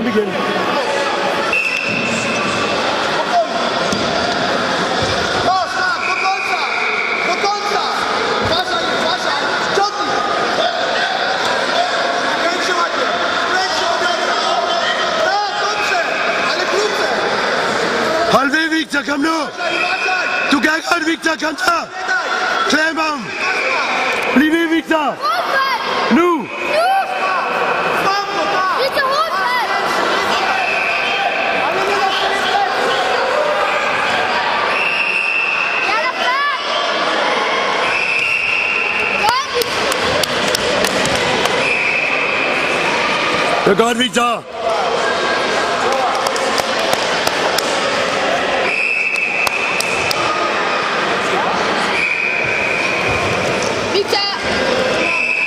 Come again. Halve Victor, kom nu! Du kan godt, Victor, kom så! Klem ham! Bliv ved, Victor! Nu! Det er godt, Victor! He said.